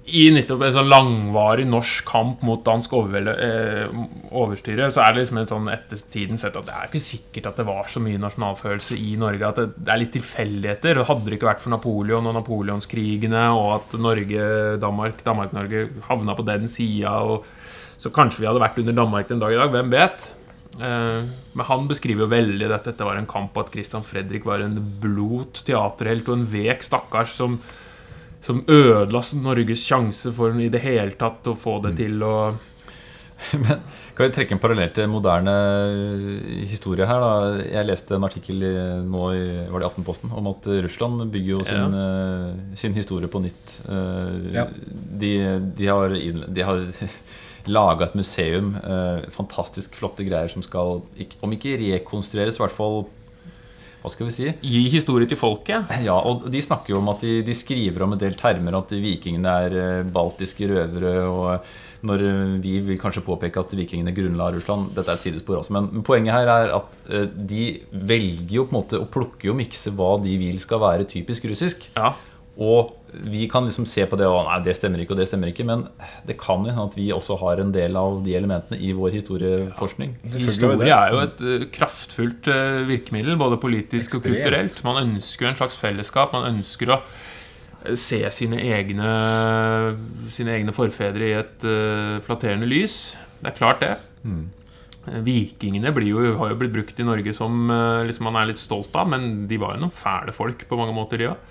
i nettopp en sånn langvarig norsk kamp mot dansk overvelde, eh, overstyre, så er det liksom en sånn etter tiden sett at det er ikke sikkert at det var så mye nasjonalfølelse i Norge. At det, det er litt tilfeldigheter. Hadde det ikke vært for Napoleon og napoleonskrigene, og at Norge, Danmark, Danmark-Norge havna på den sida, så kanskje vi hadde vært under Danmark den dag i dag. Hvem vet? Eh, men han beskriver jo veldig at dette var en kamp, og at Christian Fredrik var en blot teaterhelt og en vek stakkars som som ødela Norges sjanse for i det hele tatt å få det til å Men Kan vi trekke en parallell til moderne historie her? da? Jeg leste en artikkel i, nå i, var det i Aftenposten om at Russland bygger jo sin, eh, sin historie på nytt. Eh, Ja. De, de har, de har laga et museum. eh, fantastisk flotte greier som skal, om ikke rekonstrueres, i hvert fall Hva skal vi si? gi historie til folket. Ja, og de snakker jo om at de, de skriver om en del termer at vikingene er eh, baltiske røvere. Og når eh, vi vil kanskje påpeke at vikingene grunnla Russland Dette er et sidespor også, men poenget her er at eh, de velger jo på en måte å plukke og mikse hva de vil skal være typisk russisk. Ja. Og vi kan liksom se på det og nei, det stemmer ikke, og det stemmer ikke. Men det kan jo hende at vi også har en del av de elementene i vår historieforskning. Historie er jo et eh, kraftfullt eh, virkemiddel, både politisk og kulturelt. Man ønsker jo en slags fellesskap. Man ønsker å eh, se sine egne, sine egne forfedre i et eh, flatterende lys. Det er klart, det. Mm. Vikingene jo, har jo blitt brukt i Norge som eh, liksom man er litt stolt av, men de var jo noen fæle folk på mange måter, de òg.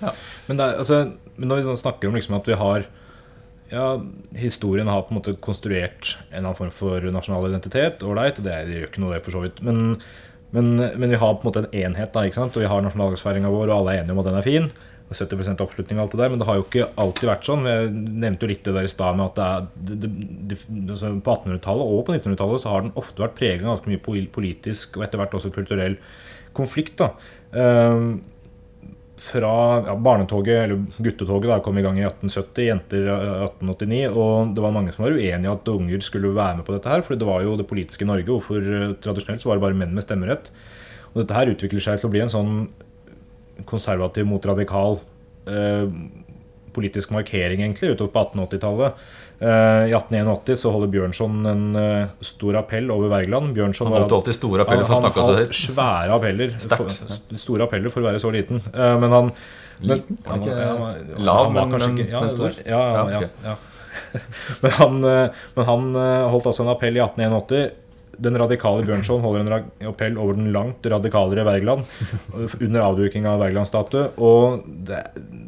Men, det er, altså, men når vi sånn snakker om liksom at vi har ja, Historien har på en måte konstruert en eller annen form for nasjonal identitet. Ålreit, det, det gjør ikke noe, det, for så vidt. Men, men, men vi har på en måte en enhet, da, ikke sant? og vi har nasjonaldagsfeiringa vår, og alle er enige om at den er fin. Og 70 oppslutning og alt det der, men det har jo ikke alltid vært sånn. Jeg nevnte jo litt det der i stad med at det er, det, det, altså på 1800-tallet og på 1900-tallet så har den ofte vært preget av ganske mye politisk og etter hvert også kulturell konflikt. da. Um, fra ja, barnetoget, eller guttetoget, da, kom i gang i 1870, jenter 1889. Og det var mange som var uenige i at unger skulle være med på dette her. For det var jo det politiske Norge, hvorfor eh, tradisjonelt så var det bare menn med stemmerett. Og dette her utvikler seg til å bli en sånn konservativ mot radikal eh, politisk markering, egentlig, utover på 1880-tallet. Eh, I 1881 så holder Bjørnson en eh, stor appell over Wergeland. Bjørnson Han holdt alltid store appeller for å snakke seg høyt. svære appeller. For, store appeller for å være så liten. Eh, men han men, Liten? Ikke ja, han lav, han men- ikke- ja, men stor? Ja, ja, Ja, ja, ja. men han, men han holdt altså en appell i 1881. Den radikale Bjørnson holder en appell over den langt radikalere Wergeland under avduking av Wergeland-statue. Og det,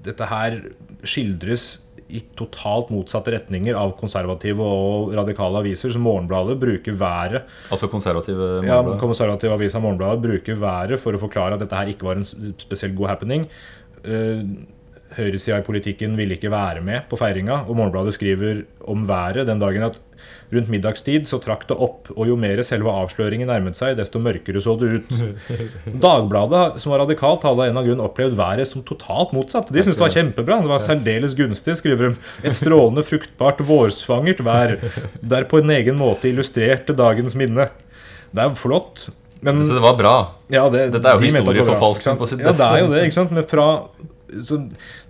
dette her skildres i totalt motsatte retninger av konservative og radikale aviser. Så Morgenbladet bruker været Altså konservative ja, konservative aviser Morgenbladet bruker været for å forklare at dette her ikke var en spesielt god happening. Uh, Høyresida i politikken ville ikke være med på feiringa, og Morgenbladet skriver om været den dagen at rundt middagstid så trakk det opp, og jo mer selve avsløringen nærmet seg, desto mørkere så det ut. Dagbladet, som var radikalt, hadde av en av grunn opplevd været som totalt motsatt. De syntes det var kjempebra. Det var særdeles gunstig, skriver de. Et strålende, fruktbart, vårsvangert vær, der på en egen måte illustrerte dagens minne. Det er flott. Men Så det var bra. ja, det, Dette er jo de historieforfalskning på sitt Ja, det er jo det, ikke sant? Men fra så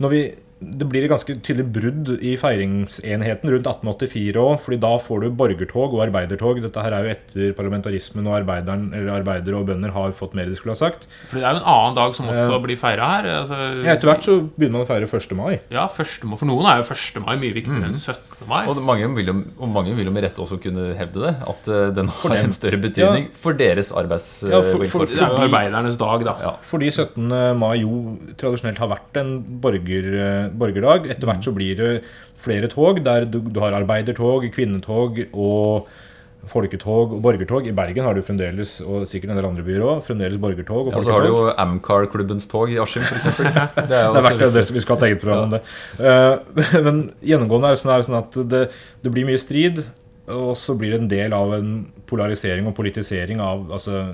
når vi det blir et ganske tydelig brudd i feiringsenheten rundt 1884 òg, fordi da får du borgertog og arbeidertog. Dette her er jo etter parlamentarismen og arbeidere og bønder har fått mer de skulle ha sagt. For det er jo en annen dag som også Ja. blir feira her. Altså, Ja, etter hvert så begynner man å feire 1. mai. Ja, 1. mai. For noen er jo 1. mai mye viktigere enn 17. mai. Og mange vil, jo, og mange vil jo med rette også kunne hevde det. At eh, den har en større betydning for deres Ja, for- arbeidsvilkår. for- Det er jo arbeidernes dag, da. Ja. Fordi 17. mai jo tradisjonelt har vært en borger, borgerdag. Etter hvert så blir det flere tog, der du, du har arbeidertog, kvinnetog og folketog og borgertog. I Bergen har du fremdeles, og sikkert en del andre byer òg, fremdeles borgertog og folketog. Ja, så har du jo Amcar-klubbens tog i Askim, f.eks. Det er Det er verdt det, vi skal ha et eget program om det. Eh, men gjennomgående er det sånn, er det sånn at det, det blir mye strid, og så blir det en del av en polarisering og politisering av, altså,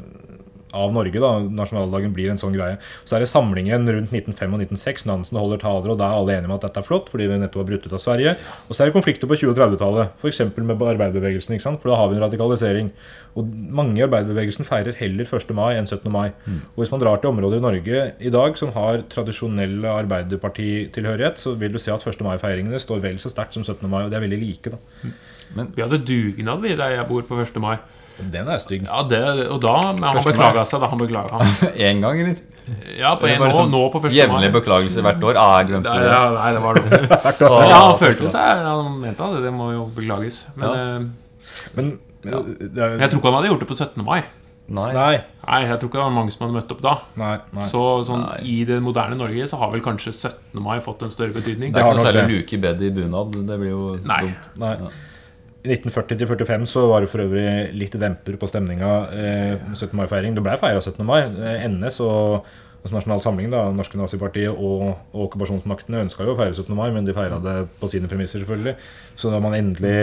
av Norge. da, Nasjonaldagen blir en sånn greie. Så er det samlingen rundt 1905 og 1906. Nansen holder taler, og da er alle enige om at dette er flott, fordi vi nettopp har brutt ut av Sverige. Og så er det konflikter på 20- og 30-tallet, f.eks. med arbeiderbevegelsen. ikke sant? For da har vi en radikalisering. Og mange i arbeiderbevegelsen feirer heller 1. mai enn 17. mai. Og hvis man drar til områder i Norge i dag som har tradisjonell arbeiderpartitilhørighet, så vil du se at 1. mai-feiringene står vel så sterkt som 17. mai, og de er veldig like. da. Men Vi hadde dugnad vi der jeg bor på 1. mai. Den er stygg. Ja, det, og da Men han 1. mai. beklaga seg da han beklaga. én gang, eller? Ja, på en, nå, sånn nå på 1. mai. Jevnlig beklagelse hvert år. Ah, jeg glemte det. ja, nei, det var dumt. Ja, han følte seg Han mente at det må jo beklages. Men Ja. eh, Men det er, jeg tror ikke han hadde gjort det på 17. mai. Nei. Nei. Jeg tror ikke det var mange som hadde møtt opp da. Nei. nei. Så sånn, Nei. i det moderne Norge så har vel kanskje 17. mai fått en større betydning. Det er ikke noe særlig det. luke i bedet i bunad. Det blir jo Nei. dumt. nei. I 1940 til 45 så var det for øvrig litt demper på stemninga eh, 17. mai-feiring. Det ble feira 17. mai. Eh, NS og altså Nasjonal Samling, da, Norske Nazipartiet og, og okkupasjonsmaktene ønska jo å feire 17. mai, men de feira det på sine premisser, selvfølgelig. Så da man endelig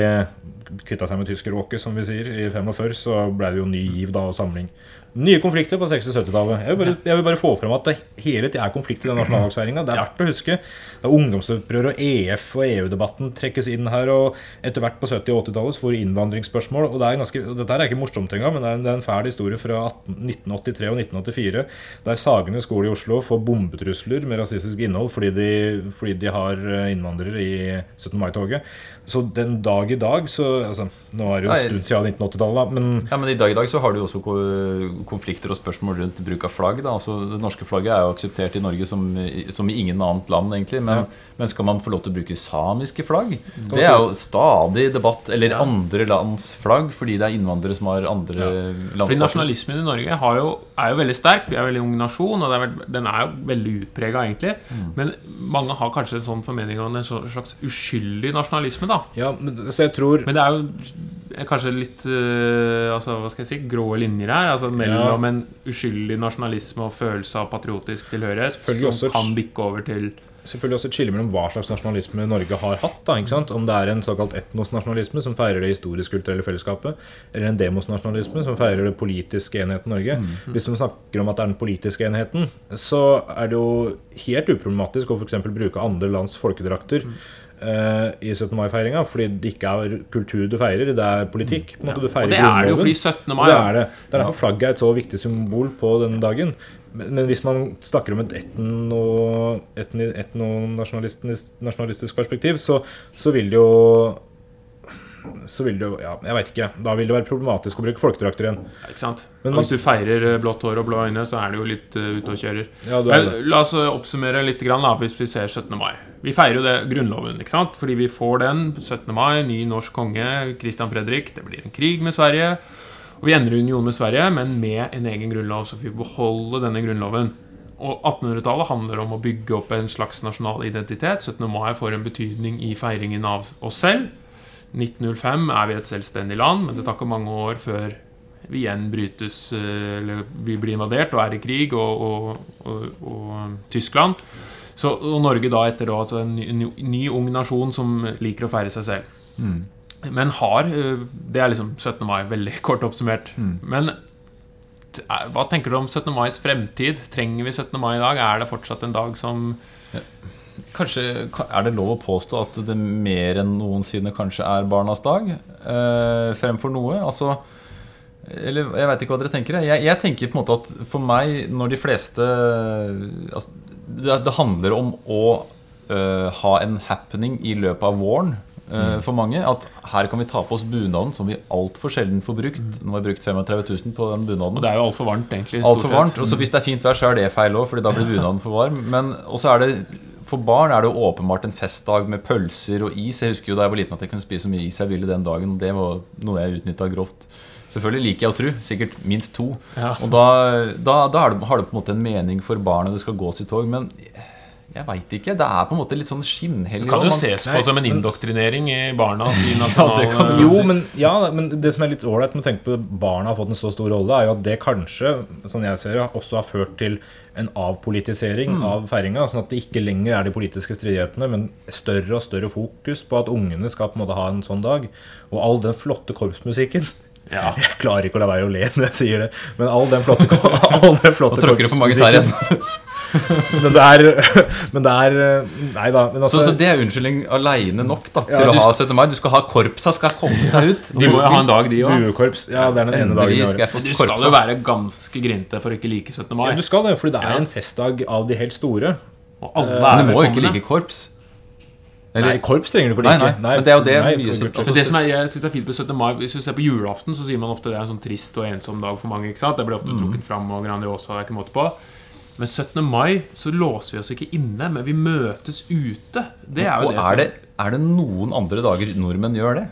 kvitta seg med tyskeråket, som vi sier, i 45, så ble det jo ny giv da og samling. Nye konflikter på 60- og 70-tallet. Jeg, jeg vil bare få frem at det hele tida er konflikt i den nasjonaldagsfeiringa. Det er verdt å huske. Det er ungdomsopprør og EF og EU-debatten trekkes inn her. Og etter hvert på 70- og 80-tallet så får innvandringsspørsmål. Og det er ganske, og dette er ikke morsomt engang, men det er en, det er en fæl historie fra 18, 1983 og 1984. Der Sagene skole i Oslo får bombetrusler med rasistisk innhold fordi de, fordi de har eh, innvandrere i 17. mai-toget. Så den dag i dag så altså, Nå er det jo en stund siden 1980-tallet, men Ja, men I dag i dag så har du jo også konflikter og spørsmål rundt bruk av flagg. Da. Altså, det norske flagget er jo akseptert i Norge som, som i ingen annet land, egentlig. Men, men skal man få lov til å bruke samiske flagg? Det er jo stadig debatt. Eller andre lands flagg, fordi det er innvandrere som har andre Fordi landsflagg. nasjonalismen i Norge har jo, er jo veldig sterk. Vi er en veldig ung nasjon, og det er veld, den er jo veldig utprega, egentlig. Men mange har kanskje en sånn formening om en slags uskyldig nasjonalisme, da. ja, men, så jeg tror Men det er jo kanskje litt uh, altså, hva skal jeg si, grå linjer her. Altså Mellom en uskyldig nasjonalisme og følelse av patriotisk tilhørighet som også kan bikke over til selvfølgelig også et skille mellom hva slags nasjonalisme Norge har hatt. da, ikke sant? Om det er en såkalt etnosnasjonalisme som feirer det historisk-kulturelle fellesskapet, eller en demosnasjonalisme som feirer det politiske enheten Norge. Hvis man snakker om at det er den politiske enheten, så er det jo helt uproblematisk å f.eks. bruke andre lands folkedrakter. Eh, I 17. mai-feiringa, fordi det ikke er kultur du feirer, det er politikk. måte du Og det er det jo fordi 17. Mai det er det. Er derfor flagget er et så viktig symbol på denne dagen. Men, men hvis man snakker om et etno, etnonasjonalistisk nasjonalistisk perspektiv, så, så vil det jo så vil det jo Ja, jeg veit ikke. Da vil det være problematisk å bruke folkedrakter igjen. Ikke sant? Men man- hvis du feirer eh, blått hår og blå øyne, så er det jo litt uh, ute og kjører. Ja. Men La oss eh, oppsummere litt grann, da, hvis vi ser 17. mai. Vi feirer jo det Grunnloven, ikke sant? fordi vi får den 17. mai. Ny norsk konge, Christian Fredrik. Det blir en krig med Sverige. Og vi endrer union med Sverige, men med en egen grunnlov. Så vi beholder beholde denne grunnloven. Og 1800-tallet handler om å bygge opp en slags nasjonal identitet. 17. mai får en betydning i feiringen av oss selv. 1905 er vi et selvstendig land, men det tar ikke mange år før vi igjen brytes eh, Eller vi blir invadert og er i krig, og, og, og, og Tyskland. Så, og Norge da etter da, altså en ny, ny, ung nasjon som liker å feire seg selv. Men har eh, Det er liksom 17. mai, veldig kort oppsummert. Men er- hva tenker du om 17. mais fremtid? Trenger vi 17. mai i dag? Er det fortsatt en dag som Kanskje Er det lov å påstå at det mer enn noensinne kanskje er barnas dag? Eh, fremfor noe? Altså Eller jeg veit ikke hva dere tenker. Jeg, jeg tenker på en måte at for meg, når de fleste altså, det, det handler om å øh, ha en happening i løpet av våren. øh, For mange At her kan vi ta på oss bunaden som vi altfor sjelden får brukt. Nå har vi brukt 35 000 på den bunaden. Og det er jo altfor varmt, egentlig. Alt for varmt. Og så hvis det er fint vær, så er det feil òg, Fordi da blir bunaden for varm. Men også er det for barn er det jo åpenbart en festdag med pølser og is. Jeg husker jo da jeg var liten at jeg kunne spise så mye is jeg ville den dagen. Og det var noe jeg utnytta grovt. Selvfølgelig liker jeg å tro. Sikkert minst to. Ja. Og da, da, da har det på en måte en mening for barnet det skal gås i tog. Men jeg veit ikke. Det er på en måte litt sånn skinnhellig. Det kan jo man- ses på som en indoktrinering i barna. I det nasjonal, kan Jo, men, ja, men det som er litt ålreit med å tenke på at barna har fått en så stor rolle, er jo at det kanskje, sånn jeg ser det, også har ført til en avpolitisering av feiringa. Sånn at det ikke lenger er de politiske stridighetene, men større og større fokus på at ungene skal på en måte ha en sånn dag. Og all den flotte korpsmusikken. Ja. Jeg klarer ikke å la være å le når jeg sier det, men all den flotte, all den Nå flotte tråkker Men det er Men det er Nei da. Men Så, altså, så det er unnskyldning aleine nok da til Ja, å ha 17. mai. Du skal ha korpsa skal komme seg ut. De må jo ha en dag, de òg. Buekorps. Ja, det er den ene dagen i året. Du skal jo være ganske grinte for å ikke like 17. mai. Ja, du skal det, fordi det er en festdag av de helt store. Og alle Men er du må jo ikke like korps. Nei, korps trenger du ikke Nei, like. nei, men det er jo det nei, mye Altså det som er, jeg synes er fint på 17. mai Hvis du ser på julaften, så sier man ofte det er en sånn trist og ensom dag for mange. ikke sant? Det blir ofte trukket fram og Grandiosa. Det er ikke måte på. Men 17. mai så låser vi oss ikke inne, men vi møtes ute. Det er jo Og det er det, er det noen andre dager nordmenn gjør det?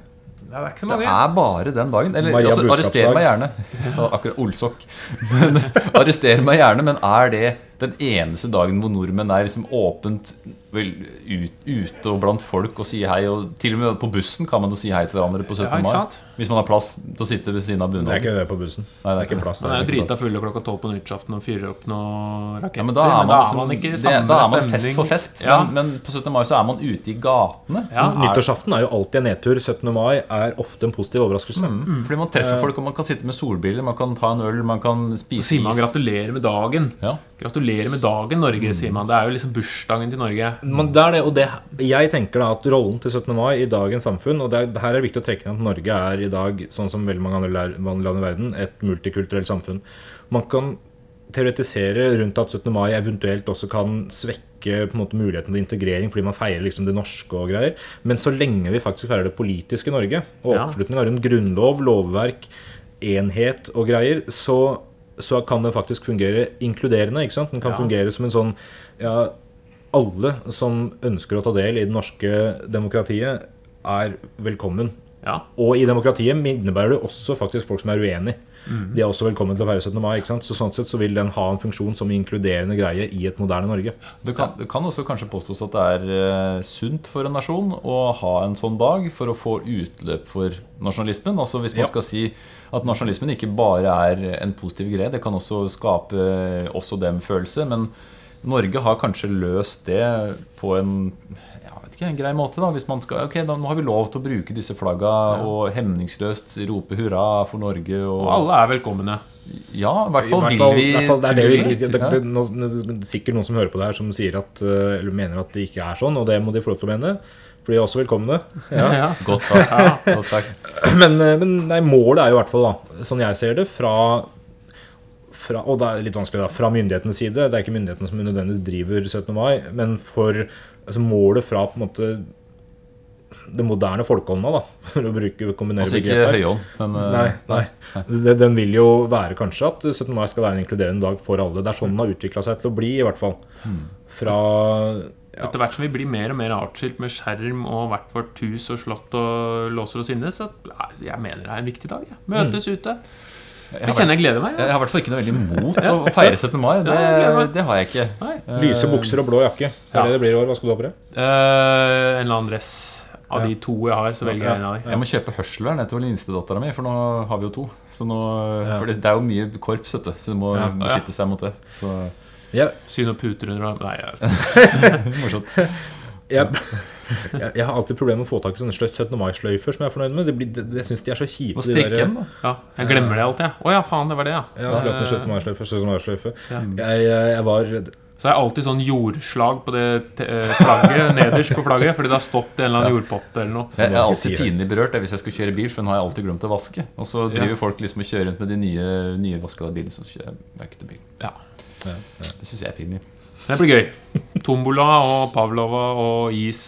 Ja, det er ikke så Det er bare den dagen. Eller altså, arrester meg gjerne. Akkurat Olsok. Men, arrester meg gjerne, men er det den eneste dagen hvor nordmenn er liksom åpent vel, ut, ute og blant folk og sier hei? Og til og med på bussen kan man jo si hei til hverandre på 17. Ja, mai. sant? Hvis man har plass til å sitte ved siden av Det er ikke det på bussen. Nei, Det er ikke plass Man er jo der. drita fulle klokka tolv på nyttårsaften og fyrer opp noen raketter. Ja, men da er man, liksom- ikke i det, da er man fest for fest. Ja. Men, men på 17. mai så er man ute i gatene. Ja, er- Nyttårsaften er jo alltid en nedtur. 17. mai er ofte en positiv overraskelse. Mm, Fordi man treffer folk, og man kan sitte med solbriller, man kan ta en øl, man kan Så spise sier man 'gratulerer med dagen'. Ja. Gratulerer med dagen, Norge, sier man. Det er jo liksom bursdagen til Norge. Men det er det, og det, jeg tenker da at rollen til 17. mai i dagens samfunn Og det, er, det her er viktig å trekke inn at Norge er i dag, sånn som veldig mange andre land i verden, et multikulturelt samfunn. Man kan teoretisere rundt at 17. mai eventuelt også kan svekke på en måte muligheten til integrering fordi man feirer liksom det norske og greier. Men så lenge vi faktisk feirer det politiske Norge, og oppslutninga rundt grunnlov, lovverk, enhet og greier, så, så kan det faktisk fungere inkluderende. ikke sant? Den kan Ja. fungere som en sånn ja, alle som ønsker å ta del i det norske demokratiet, er velkommen. Ja. Og i demokratiet innebærer det også faktisk folk som er uenig. Mhm. De er også velkommen til å feire 17. mai. ikke sant? Så sånn sett så vil den ha en funksjon som inkluderende greie i et moderne Norge. Det kan, det kan også kanskje påstås at det er eh, sunt for en nasjon å ha en sånn dag for å få utløp for nasjonalismen. Altså Hvis man Ja. skal si at nasjonalismen ikke bare er en positiv greie, det kan også skape også dem følelse. Men Norge har kanskje løst det på en ikke, en grei måte. da Hvis man skal, ok, da Nå har vi lov til å bruke disse flagga og hemningsløst rope hurra for Norge. Og, Og alle er velkomne. Ja, i hvert fall I hvert vil vi hvert fall det er det det, det, det, det er sikkert noen som hører på det her, som sier at, eh, eller mener at det ikke er sånn, og det må de få lov til å mene. For de er også velkomne. Ja. Ja. Godt sagt. Godt sagt. Men, eh, men nei, målet er jo i hvert fall, da, sånn jeg ser det, fra, fra Og det er litt vanskelig, da. Fra myndighetenes side. Det er ikke myndighetene som nødvendigvis driver 17. mai, men for altså, målet fra på en måte det moderne folkeånda, da, for å bruke kombinere Altså ikke begrep høyånd, men Nei. Nei, nei. Den, vil jo være kanskje at 17. mai skal være en inkluderende dag for alle. Det er sånn den har utvikla seg til å bli, i hvert fall. Fra ja, Etter hvert som vi blir mer og mer atskilt med skjerm og hvert vårt hus og slott og låser oss inne, så nei, jeg mener det er en viktig dag. Ja. Møtes ute. Jeg kjenner jeg gleder meg. jeg har i hvert fall ikke noe veldig imot å feire 17. mai. Det, Ja, det har jeg ikke. Nei. lyse bukser og blå jakke. Det er det det blir i år. Hva skal du ha på deg? Eh, en eller annen dress. Av de to jeg har, så velger jeg en av dem. Jeg må kjøpe hørsler til minstedattera mi, for nå har vi jo to. Så nå, For det, det er jo mye korps, vet du, så du må Ja. beskytte seg mot det. Så Jeg, Sy noen puter under armen. Nei, jeg, morsomt. jeg, jeg, jeg har alltid problemer med å få tak i sånne 17. mai-sløyfer som jeg er fornøyd med. Det blir, det, jeg syns de er så kjipe. Og de der- da. ja, jeg glemmer det alltid. Å oh, ja, faen, det var det, ja. Ja, flott en 17. mai-sløyfe. 17. mai-sløyfe. Ja. Jeg, jeg, jeg var Så er det alltid sånn jordslag på det eh, flagget, nederst på flagget, fordi det har stått en eller annen jordpotte eller noe. Jeg, jeg er alltid pinlig berørt hvis jeg skal kjøre bil, for den har jeg alltid glemt å vaske. Og så driver Ja. folk liksom og kjører rundt med de nye, nye vaskede bilene, så kjører jeg møkkete bil. Ja. Det syns jeg er pinlig. Det blir gøy. Tombola og Pavlova og is.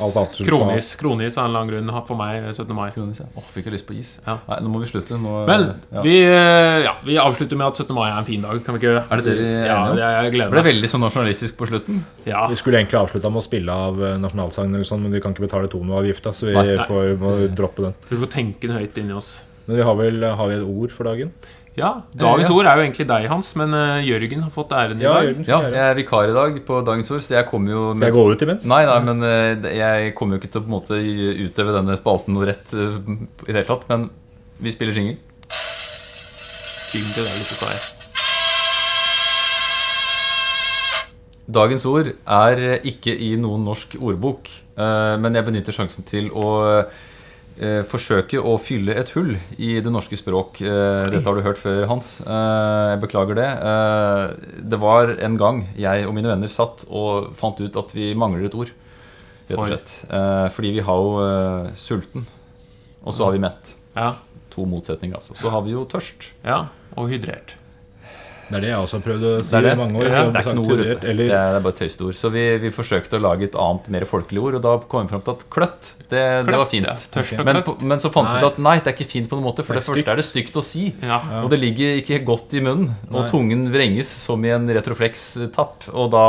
Kronis. Kronis av en eller annen grunn for meg 17. mai. Kronis, ja. Åh, fikk jeg lyst på is. Ja. Nei, nå må vi slutte. Nå, Vel, ja. vi, eh, ja, vi avslutter med at 17. mai er en fin dag. Kan vi ikke Er det dere er Ja, enige om? det jeg Det gleder ble veldig sånn nasjonalistisk på slutten. Ja. Vi skulle egentlig avslutta med å spille av eh, nasjonalsangen, eller sånn, men vi kan ikke betale tonoavgifta, så vi Nei, nei. får, må droppe den. Så vi får tenke den høyt inni oss. Men vi har vel har vi et ord for dagen? Ja, Dagens Ja. ord er jo egentlig deg, Hans, men eh, Jørgen har fått æren i Ja, dag. Ja, jeg er vikar i dag på Dagens Ord, så jeg kommer jo jeg gå ut imens? Nei, nei, men eh, jeg kommer jo ikke til å på en måte utøve denne spalten noe rett eh, i det hele tatt. Men vi spiller jingle. Jingle er litt å ta i. Dagens ord er ikke i noen norsk ordbok, eh, men jeg benytter sjansen til å eh, forsøke å fylle et hull i det norske språk. Eh, Dette har du hørt før, Hans. Eh, Jeg beklager det. Eh, Det var en gang jeg og mine venner satt og fant ut at vi mangler et ord. Rett og slett. Eh, Fordi vi har jo eh, sulten, og så har vi mett. Ja, To motsetninger, altså. Så har vi jo tørst. ja, og hydrert. Det er det jeg også har prøvd å si Det er det. i mange år. Ja, Det er ikke noe ord, Det er, det er bare tøysteord. tøyste ord. Så vi, vi forsøkte å lage et annet, mer folkelig ord, og da kom vi fram til at kløtt, det, det var fint. Ja, tørst og Men, kløtt. men så fant vi ut at nei, det er ikke fint på noen måte, for Det det, første er det stygt å si. Ja. Og det ligger ikke godt i munnen, og Nei. tungen vrenges som i en retroflex-tapp. Og da,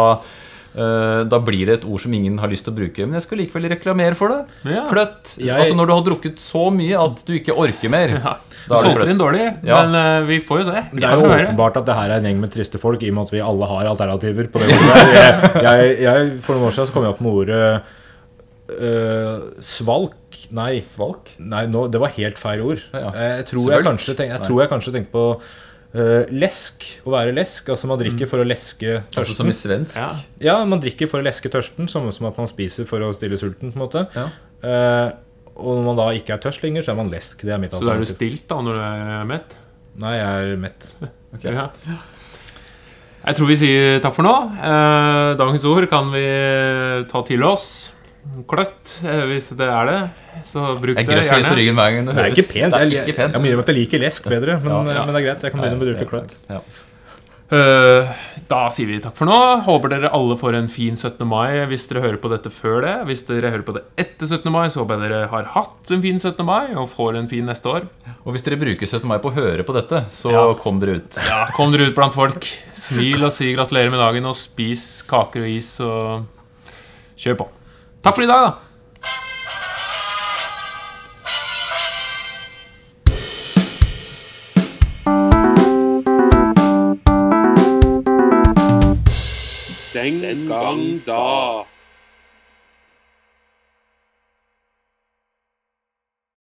da blir det et ord som ingen har lyst til å bruke. Men jeg skal likevel reklamere for det. Ja. Kløtt. Jeg- Altså når du har drukket så mye at du ikke orker mer. Ja. Da er det Solgte inn dårlig, Ja. men eh, vi får jo se. Det er jo åpenbart at det her er en gjeng med triste folk, i og med at vi alle har alternativer på det ordet. Jeg, jeg, jeg, for noen år siden så kom jeg opp med ordet øh, svalk. Nei, Svalk? nei nå, det var helt feil ord. Ja, ja. Jeg, tror jeg, kanskje tenk, jeg tror jeg kanskje tenkte på øh, lesk. Å være lesk. Altså man drikker for å leske tørsten. Altså som i svensk? Ja. Ja, man drikker for å leske tørsten, samme som at man spiser for å stille sulten. på en måte Ja. uh, Og når man da ikke er tørst lenger, så er man lesk. Det er mitt Så da er du stilt da når du er mett? Nei, jeg er mett. Okay. Ja. Jeg tror vi sier takk for nå. Eh, dagens ord kan vi ta til oss. Kløtt, eh, hvis det er det. Så bruk Jeg det gjerne. litt på ryggen hver gang det Det er ikke pent. Det er Jeg, ikke pent. jeg, jeg, at jeg liker lesk bedre, men, Ja, ja. men det er greit. Jeg kan begynne med å bruke kløtt. Ja. Eh, da sier vi takk for nå. Håper dere alle får en fin 17. mai hvis dere hører på dette før det. Hvis dere hører på det etter 17. mai, så håper jeg dere har hatt en fin 17. mai og får en fin neste år. Og hvis dere bruker 17. mai på å høre på dette, så Ja. kom dere ut. Ja, Kom dere ut blant folk. Smil og si gratulerer med dagen, og spis kaker og is og kjør på. Takk for i dag, da. Den gang da.